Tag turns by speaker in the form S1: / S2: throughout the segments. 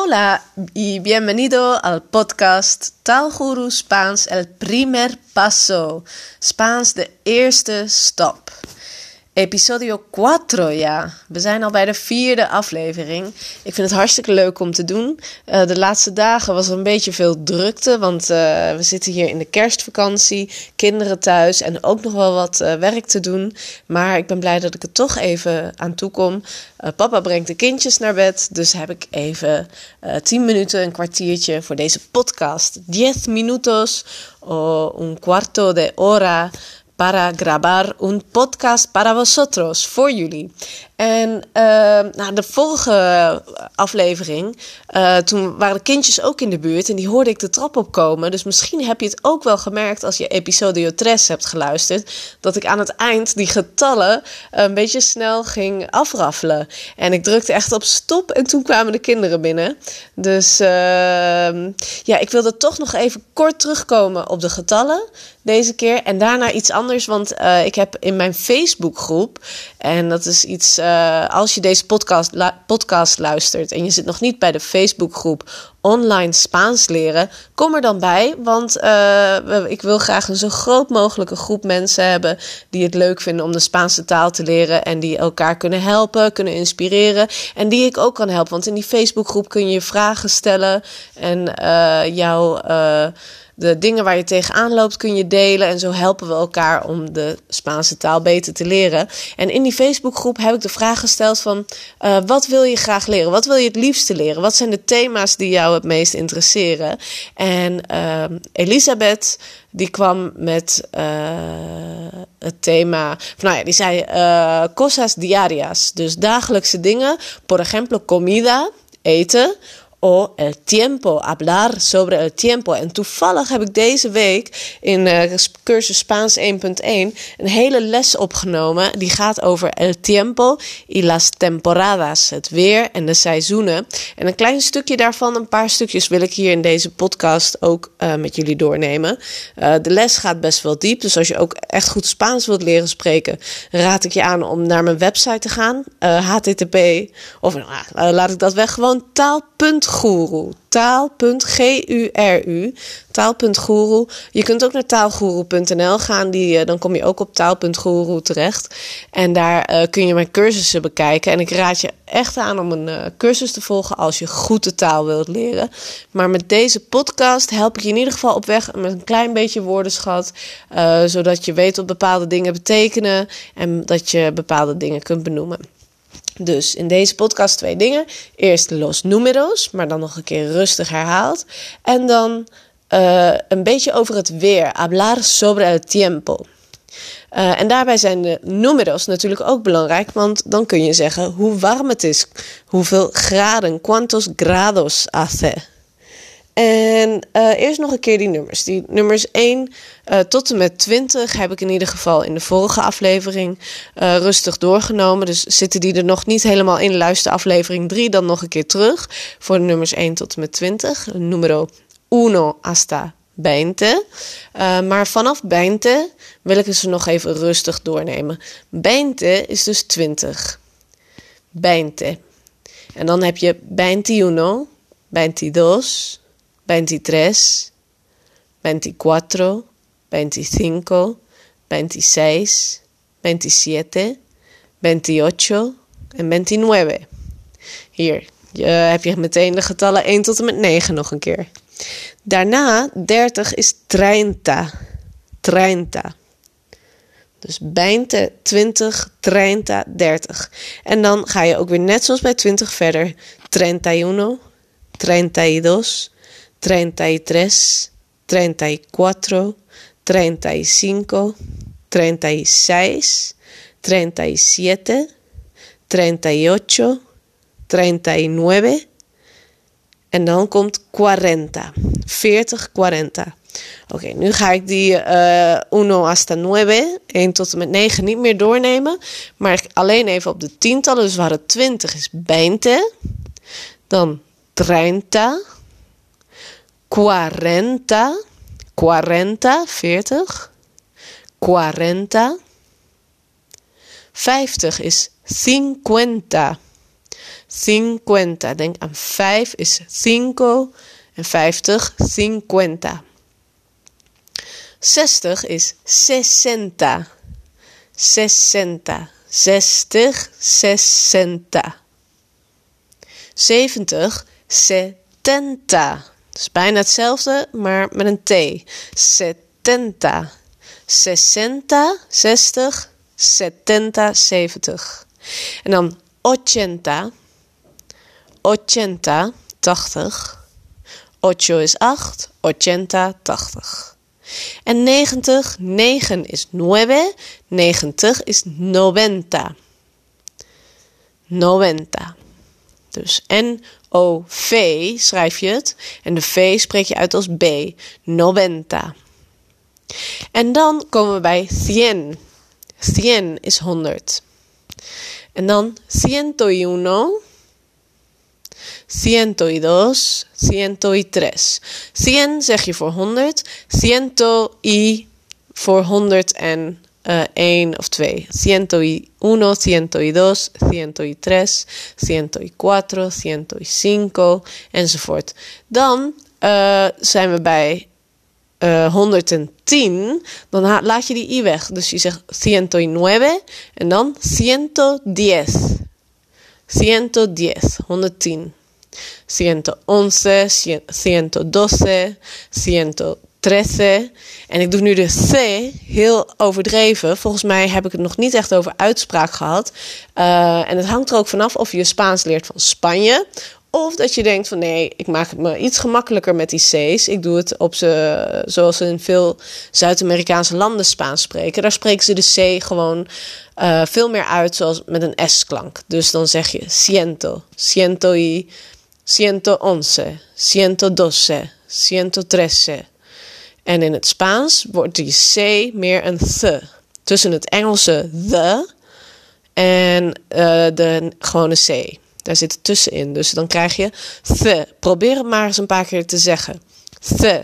S1: Hola y bienvenido al podcast Taalguru Spaans El Primer Paso. Spaans de eerste stap. Episodio 4, ja. We zijn al bij de vierde aflevering. Ik vind het hartstikke leuk om te doen. Uh, de laatste dagen was er een beetje veel drukte, want uh, we zitten hier in de kerstvakantie, kinderen thuis en ook nog wel wat uh, werk te doen. Maar ik ben blij dat ik er toch even aan toe kom. papa brengt de kindjes naar bed, dus heb ik even 10 minuten, een kwartiertje voor deze podcast. 10 minutos o un cuarto de hora para grabar un podcast para vosotros, voor jullie. En uh, nou, de vorige aflevering, uh, toen waren de kindjes ook in de buurt en die hoorde ik de trap opkomen. Dus misschien heb je het ook wel gemerkt als je episodio 3 hebt geluisterd, dat ik aan het eind die getallen een beetje snel ging afraffelen. En ik drukte echt op stop en toen kwamen de kinderen binnen. Dus uh, ja, ik wilde toch nog even kort terugkomen op de getallen deze keer. En daarna iets anders, want uh, ik heb in mijn Facebookgroep, en dat is iets, uh, als je deze podcast, podcast luistert en je zit nog niet bij de Facebookgroep Online Spaans leren, kom er dan bij. Want uh, ik wil graag een zo groot mogelijke groep mensen hebben die het leuk vinden om de Spaanse taal te leren en die elkaar kunnen helpen, kunnen inspireren en die ik ook kan helpen. Want in die Facebookgroep kun je vragen stellen en jouw de dingen waar je tegenaan loopt kun je delen. En zo helpen we elkaar om de Spaanse taal beter te leren. En in die Facebookgroep heb ik de vraag gesteld van... Uh, wat wil je graag leren? Wat wil je het liefste leren? Wat zijn de thema's die jou het meest interesseren? En uh, Elisabeth die kwam met uh, het thema... Nou ja, die zei uh, cosas diarias. Dus dagelijkse dingen. Por ejemplo, comida, eten o el tiempo, hablar sobre el tiempo. En toevallig heb ik deze week in uh, cursus Spaans 1.1 een hele les opgenomen. Die gaat over el tiempo y las temporadas, het weer en de seizoenen. En een klein stukje daarvan, een paar stukjes, wil ik hier in deze podcast ook uh, met jullie doornemen. Uh, de les gaat best wel diep, dus als je ook echt goed Spaans wilt leren spreken, raad ik je aan om naar mijn website te gaan. http, of nou, laat ik dat weg, gewoon taal taalguru. Taal.guru. Je kunt ook naar taalguru.nl gaan. Die, uh, dan kom je ook op taal.guru terecht. En daar uh, kun je mijn cursussen bekijken. En ik raad je echt aan om een uh, cursus te volgen als je goed de taal wilt leren. Maar met deze podcast help ik je in ieder geval op weg met een klein beetje woordenschat. zodat je weet wat bepaalde dingen betekenen. En dat je bepaalde dingen kunt benoemen. Dus in deze podcast twee dingen. Eerst los números, maar dan nog een keer rustig herhaald. En dan uh, een beetje over het weer. Hablar sobre el tiempo. Uh, en daarbij zijn de números natuurlijk ook belangrijk, want dan kun je zeggen hoe warm het is. Hoeveel graden, cuántos grados hace. En uh, eerst nog een keer die nummers. Die nummers 1 uh, tot en met 20 heb ik in ieder geval in de vorige aflevering uh, rustig doorgenomen. Dus zitten die er nog niet helemaal in, luister aflevering 3 dan nog een keer terug. Voor de nummers 1 tot en met 20. Numero 1 hasta 20. maar vanaf 20 wil ik ze nog even rustig doornemen. 20 is dus 20. 20. En dan heb je 21, 22. 23, 24, 25, 26, 27, 28 en 29. Hier je, heb je meteen de getallen 1 tot en met 9 nog een keer. Daarna 30 is 30. 30. Dus 20, 20, 30, 30. En dan ga je ook weer net zoals bij 20 verder. 31, 32, 33, 34, 35, 36, 37, 38, 39 en dan komt 40. 40, 40. Oké, nu ga ik die uh, hasta 9, 1 tot en met 9 niet meer doornemen. Maar alleen even op de tientallen. Dus we hadden 20 is 20. Dan 30. 40, 40, 40, 40. 50 is 50, cincuenta. Denk aan 5 is cinco en 50, cincuenta. 60 is sesenta. Sesenta. 60, sesenta. 70, setenta. Dat is bijna hetzelfde, maar met een T. Setenta. Sesenta, 60. Setenta, 70. En dan ochenta. Ochenta, 80. Ocho is 8. Ochenta, 80. En 90, 9 is 9. 90 is noventa. Noventa. Dus N-O-V schrijf je het. En de V spreek je uit als B. Noventa. En dan komen we bij cien. Cien is 100. En dan ciento y uno. Ciento y dos, ciento y tres. Cien zeg je voor 100, ciento y voor 100 en uh, 1 of 2. Ciento y uno, ciento y dos, ciento y tres, ciento y cuatro, ciento y cinco, enzovoort. Dan uh, zijn we bij uh, 110, dan laat je die i weg. Dus je zegt ciento y nueve en dan ciento diez. Ciento diez, 110. 111, 112, 113. En ik doe nu de C heel overdreven. Volgens mij heb ik het nog niet echt over uitspraak gehad. Uh, en het hangt er ook vanaf of je Spaans leert van Spanje. Of dat je denkt van nee, ik maak het me iets gemakkelijker met die C's. Ik doe het op ze, zoals ze in veel Zuid-Amerikaanse landen Spaans spreken. Daar spreken ze de C gewoon uh, veel meer uit zoals met een S-klank. Dus dan zeg je ciento, ciento y 111, 112, 113. En in het Spaans wordt die C meer een th. Tussen het Engelse the en uh, de gewone C. Daar zit het tussenin. Dus dan krijg je the. Probeer het maar eens een paar keer te zeggen. The.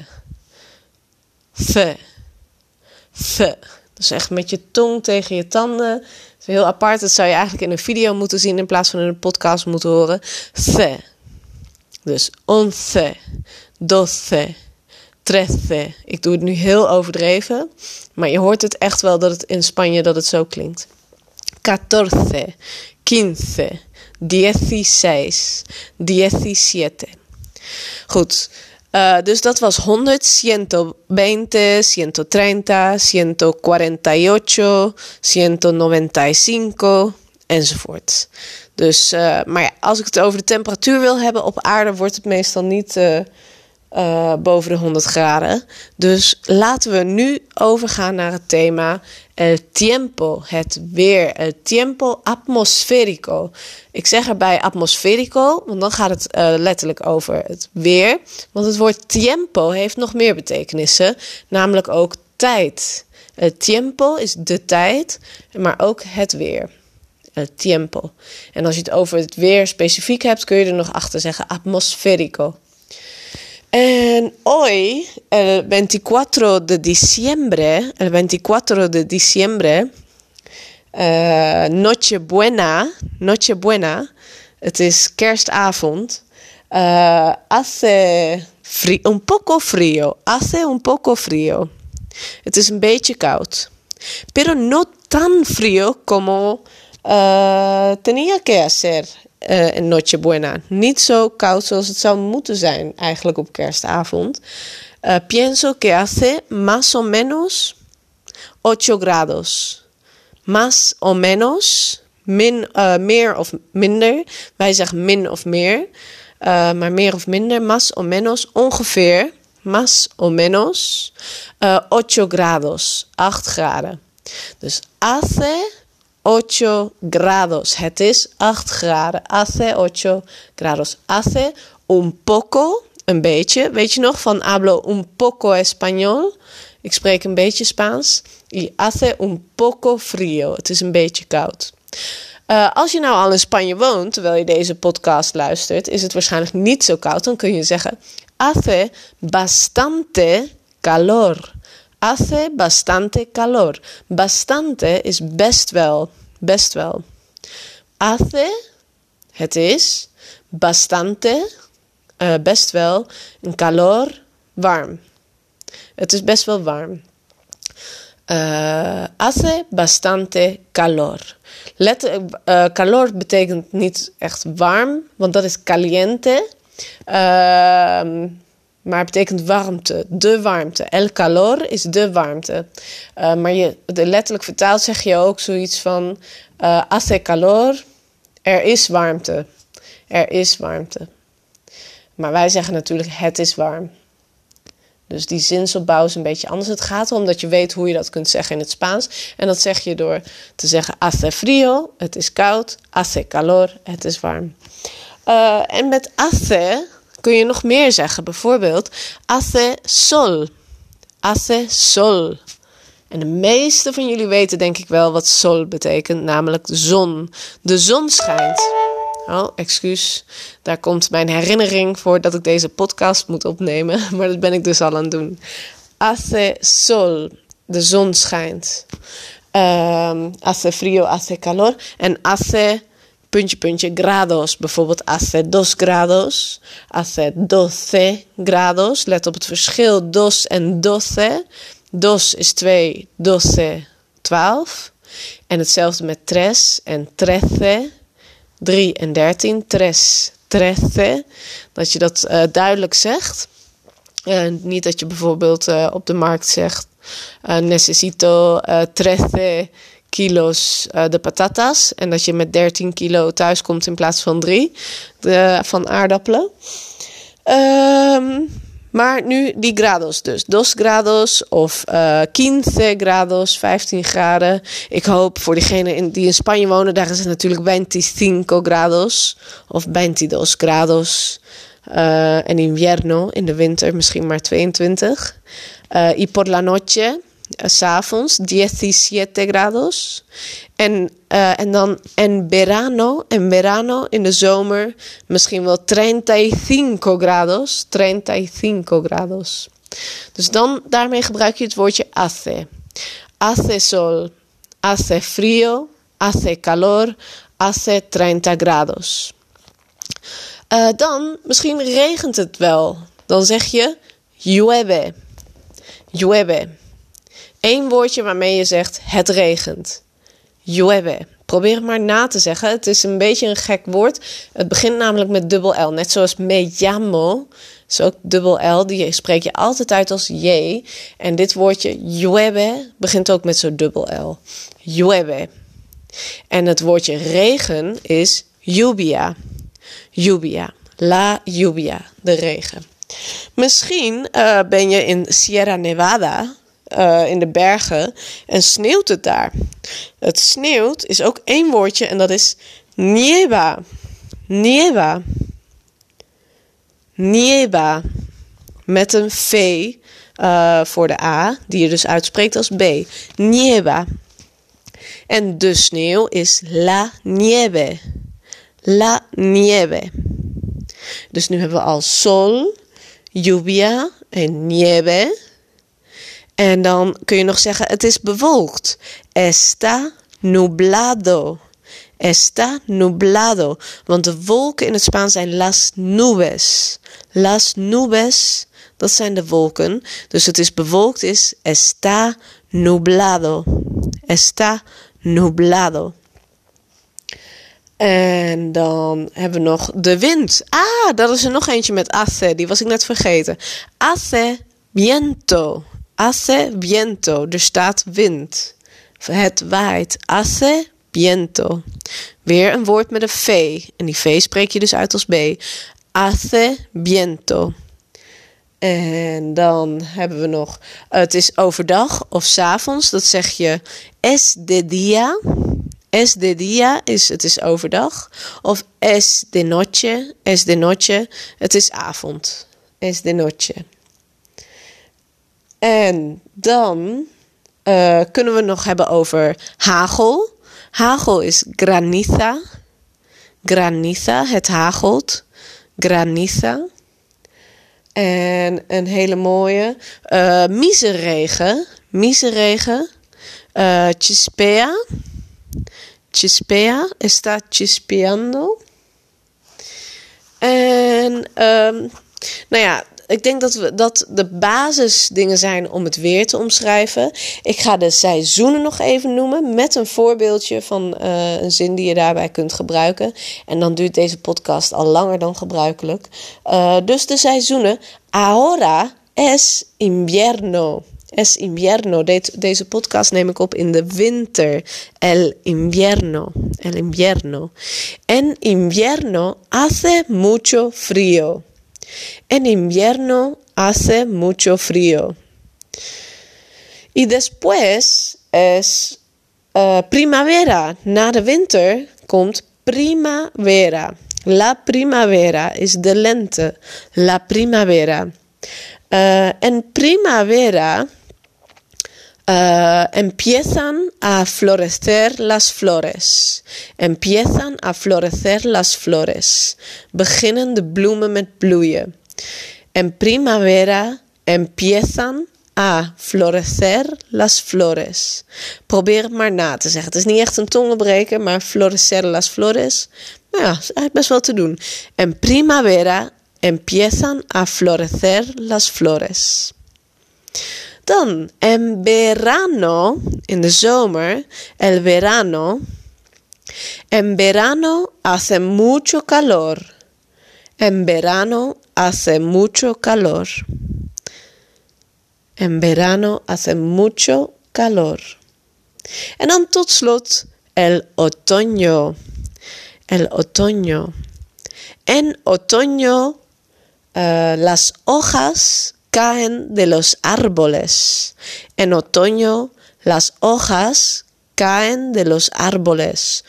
S1: The. The. Dus echt met je tong tegen je tanden. Is heel apart. Dat zou je eigenlijk in een video moeten zien in plaats van in een podcast moeten horen. The. Dus once, doce, trece. Ik doe het nu heel overdreven, maar je hoort het echt wel dat het in Spanje dat het zo klinkt. Catorce, quince, dieciséis, diecisiete. Goed, uh, dus dat was 100, 120, 130, 148, 195 enzovoort. Dus, uh, maar als ik het over de temperatuur wil hebben op aarde, wordt het meestal niet uh, uh, boven de 100 graden. Dus laten we nu overgaan naar het thema el tiempo, het weer. El tiempo atmosférico. Ik zeg erbij atmosférico, want dan gaat het letterlijk over het weer. Want het woord tiempo heeft nog meer betekenissen, namelijk ook tijd. El tiempo is de tijd, maar ook het weer el tiempo. En als je het over het weer specifiek hebt, kun je er nog achter zeggen atmosférico. En hoy, el 24 de diciembre, el 24 de diciembre, uh, Nochebuena, Nochebuena, het is kerstavond, uh, hace frío, un poco frío, hace un poco frío. Het is een beetje koud. Pero no tan frío como Uh, tenía que hacer uh, en Nochebuena. Niet zo koud zoals het zou moeten zijn eigenlijk op kerstavond. Uh, pienso que hace más o menos 8 grados. Más o menos, min, meer of minder. Wij zeggen min of meer. Maar meer of minder, más o menos, ongeveer. Más o menos, uh, 8 grados, 8 graden. Dus hace 8 grados. Het is 8 graden. Hace 8 grados. Hace un poco, een beetje. Weet je nog van hablo un poco español? Ik spreek een beetje Spaans. Y hace un poco frío. Het is een beetje koud. Uh, als je nou al in Spanje woont, terwijl je deze podcast luistert, is het waarschijnlijk niet zo koud. Dan kun je zeggen: Hace bastante calor. Hace bastante calor. Bastante is best wel. Best wel. Hace, Het is bastante, uh, best wel, een calor, warm. Het is best wel warm. Uh, hace bastante calor. Let, uh, calor betekent niet echt warm, want dat is caliente. Uh, maar het betekent warmte, de warmte. El calor is de warmte. Uh, maar je, de letterlijk vertaald zeg je ook zoiets van... Uh, hace calor, er is warmte. Er is warmte. Maar wij zeggen natuurlijk het is warm. Dus die zinsopbouw is een beetje anders. Het gaat erom dat je weet hoe je dat kunt zeggen in het Spaans. En dat zeg je door te zeggen hace frío, het is koud. Hace calor, het is warm. Uh, en met hace kun je nog meer zeggen. Bijvoorbeeld hace sol. Hace sol. En de meeste van jullie weten denk ik wel wat sol betekent, namelijk de zon. De zon schijnt. Oh, excuus. Daar komt mijn herinnering voor dat ik deze podcast moet opnemen. Maar dat ben ik dus al aan het doen. Hace sol. De zon schijnt. Um, hace frío, hace calor. En hace, puntje, puntje, grados. Bijvoorbeeld hace dos grados. Hace doce grados. Let op het verschil dos en doce. Dos is 2, doce, 12. En hetzelfde met tres en trece 3 en 13. Tres, trece. Dat je dat uh, duidelijk zegt. Niet dat je bijvoorbeeld uh, op de markt zegt: uh, Necesito 13 kilo's de patatas. En dat je met 13 kilo thuis komt in plaats van 3 van aardappelen. Um, maar nu die grados dus. Dos grados of uh, 15 grados, 15 graden. Ik hoop voor diegenen die in Spanje wonen, daar is het natuurlijk 25 grados of 22 grados. Uh, en invierno, in de winter misschien maar 22. Uh, y por la noche s'avonds 17 grados. En, uh, en dan en verano, en verano in de zomer misschien wel 35 grados. 35 grados. Dus dan daarmee gebruik je het woordje hace. Hace sol, hace frío, hace calor, hace 30 grados. Uh, dan, misschien regent het wel. Dan zeg je llueve. Llueve. Eén woordje waarmee je zegt het regent. Llueve. Probeer het maar na te zeggen. Het is een beetje een gek woord. Het begint namelijk met dubbel L. Net zoals me llamo. is ook dubbel L. Die spreek je altijd uit als J. En dit woordje llueve begint ook met zo'n dubbel L. Llueve. En het woordje regen is lluvia. Lluvia. La lluvia. De regen. Misschien uh, ben je in Sierra Nevada uh, in de bergen en sneeuwt het daar. Het sneeuwt is ook één woordje en dat is nieva. Nieva. Nieva. Met een V uh, voor de A, die je dus uitspreekt als B. Nieva. En de sneeuw is la nieve. La nieve. Dus nu hebben we al sol, lluvia en nieve. En dan kun je nog zeggen: het is bewolkt. Está nublado. Está nublado. Want de wolken in het Spaans zijn las nubes. Las nubes, dat zijn de wolken. Dus het is bewolkt, is está nublado. Está nublado. En dan hebben we nog de wind. Ah, dat is er nog eentje met hace. Die was ik net vergeten. Hace viento. Hace viento. Er staat wind. Het waait. Hace viento. Weer een woord met een V. En die V spreek je dus uit als B. Hace viento. En dan hebben we nog, het is overdag of s avonds. Dat zeg je es de dia. Es de dia is het is overdag. Of es de noche. Es de noche. Het is avond. Es de noche. En dan uh, kunnen we nog hebben over hagel. Hagel is graniza. Graniza, het hagelt. Graniza. En een hele mooie. Uh, miseregen. Miseregen. Uh, chispea. Chispea. Está chispeando. En um, nou ja, ik denk dat we, dat de basisdingen zijn om het weer te omschrijven. Ik ga de seizoenen nog even noemen met een voorbeeldje van uh, een zin die je daarbij kunt gebruiken. En dan duurt deze podcast al langer dan gebruikelijk. Uh, dus de seizoenen. Ahora es invierno. Es invierno. De deze podcast neem ik op in de winter. El invierno. El invierno. En invierno hace mucho frío. En invierno hace mucho frío. Y después es uh, primavera. De winter komt primavera. La primavera is de lente. La primavera. Uh, en primavera uh, empiezan a florecer las flores. Empiezan a florecer las flores. Beginnen de bloemen met bloeien. En primavera empiezan a florecer las flores. Probeer het maar na te zeggen. Het is niet echt een tongenbreker, maar florecer las flores. Nou ja, is eigenlijk best wel te doen. En primavera empiezan a florecer las flores. Dan, en verano, in de zomer, el verano. En verano hace mucho calor. En verano hace mucho calor. En verano hace mucho calor. En dan tot slot el otoño. El otoño. En otoño, uh, las hojas caen de los árboles. En otoño las hojas caen de los árboles.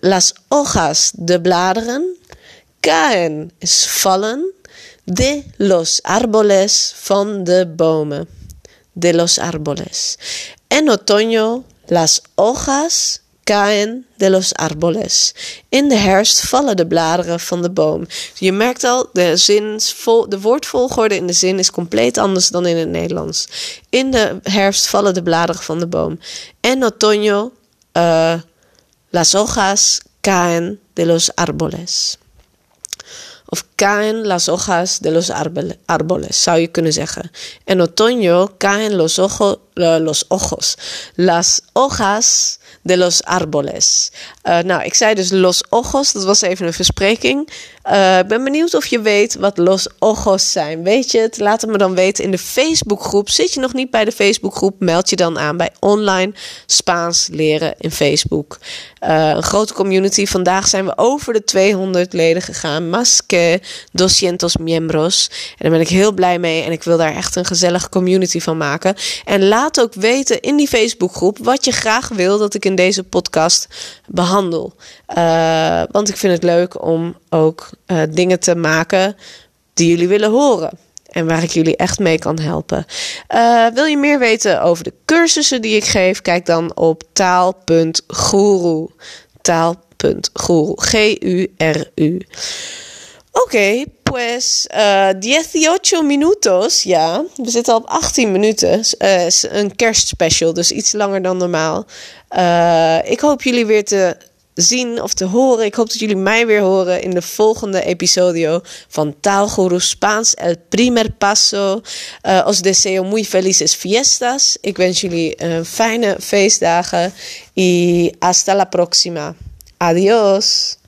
S1: las hojas de bladeren caen, es vallen, de los árboles van de bomen. De los árboles. En otoño las hojas caen de los árboles. In de herfst vallen de bladeren van de boom. Je merkt al, de, zinsvol, de woordvolgorde in de zin is compleet anders dan in het Nederlands. In de herfst vallen de bladeren van de boom. En otoño, uh, las hojas caen de los árboles. Of caen las hojas de los árboles, zou je kunnen zeggen. En otoño caen los, ojo, uh, los ojos. Las hojas de los árboles. Uh, nou, ik zei dus los ojos, dat was even een verspreking. Uh, ik ben benieuwd of je weet wat los ojos zijn. Weet je het? Laat het me dan weten in de Facebookgroep. Zit je nog niet bij de Facebookgroep? Meld je dan aan bij Online Spaans Leren in Facebook. Uh, een grote community. Vandaag zijn we over de 200 leden gegaan. Más que 200 miembros. En daar ben ik heel blij mee. En ik wil daar echt een gezellige community van maken. En laat ook weten in die Facebookgroep wat je graag wil dat ik in deze podcast behandel. Uh, want ik vind het leuk om ook uh, dingen te maken die jullie willen horen. En waar ik jullie echt mee kan helpen. Uh, wil je meer weten over de cursussen die ik geef? Kijk dan op taal.guru. Taal.guru. G-U-R-U. Oké, pues uh, 18 minutos, ja. We zitten al op 18 minuten. Uh, een kerstspecial, dus iets langer dan normaal. Uh, ik hoop jullie weer te zien of te horen. Ik hoop dat jullie mij weer horen in de volgende episodio van Taalguru Spaans El Primer Paso. Uh, os deseo muy felices fiestas. Ik wens jullie uh, fijne feestdagen. Y hasta la próxima. Adiós.